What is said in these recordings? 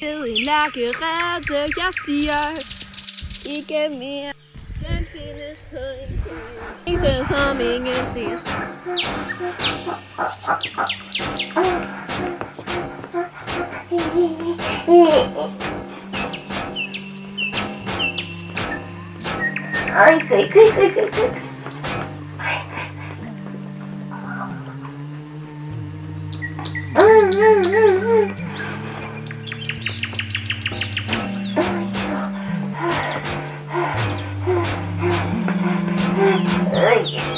Really like a red Garcia. You give me a happiness point. Things are coming in peace. I think.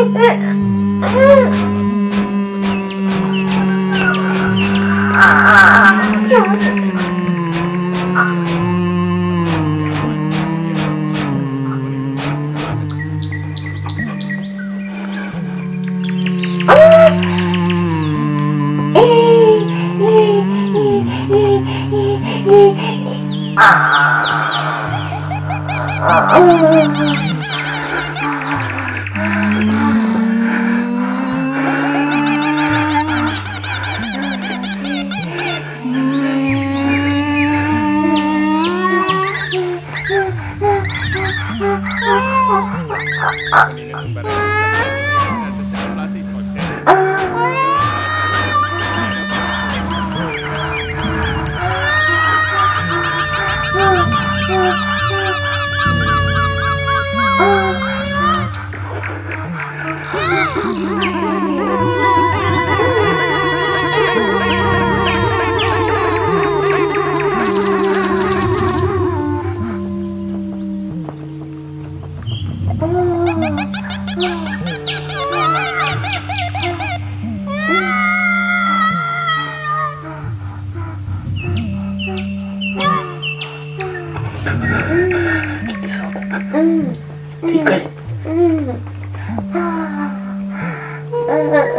Ah! Ini lembar.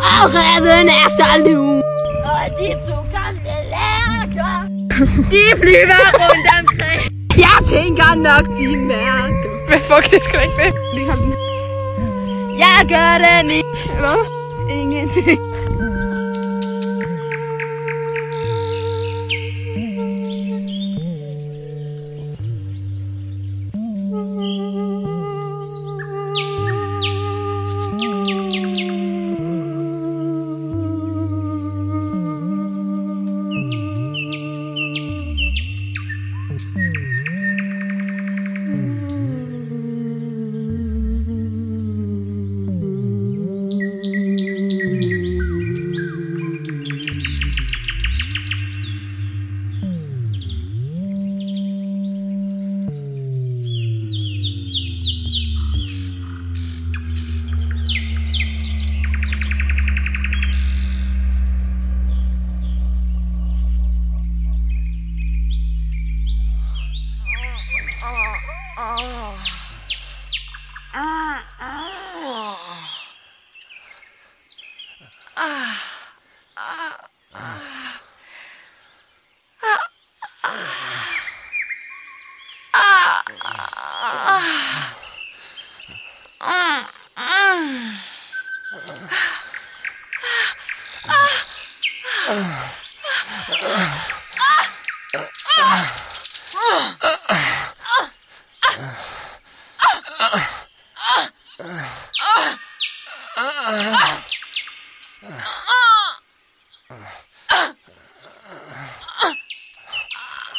og ræven er så lun. Og de to gamle lærker, de flyver rundt omkring. Jeg tænker nok, de mærker. Hvad fuck, det skal ikke være. Jeg gør det ikke. Hvad? Ingenting. 아, 아, 아, 아, 아, 아, 아, 음, 음.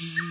Mm-hmm.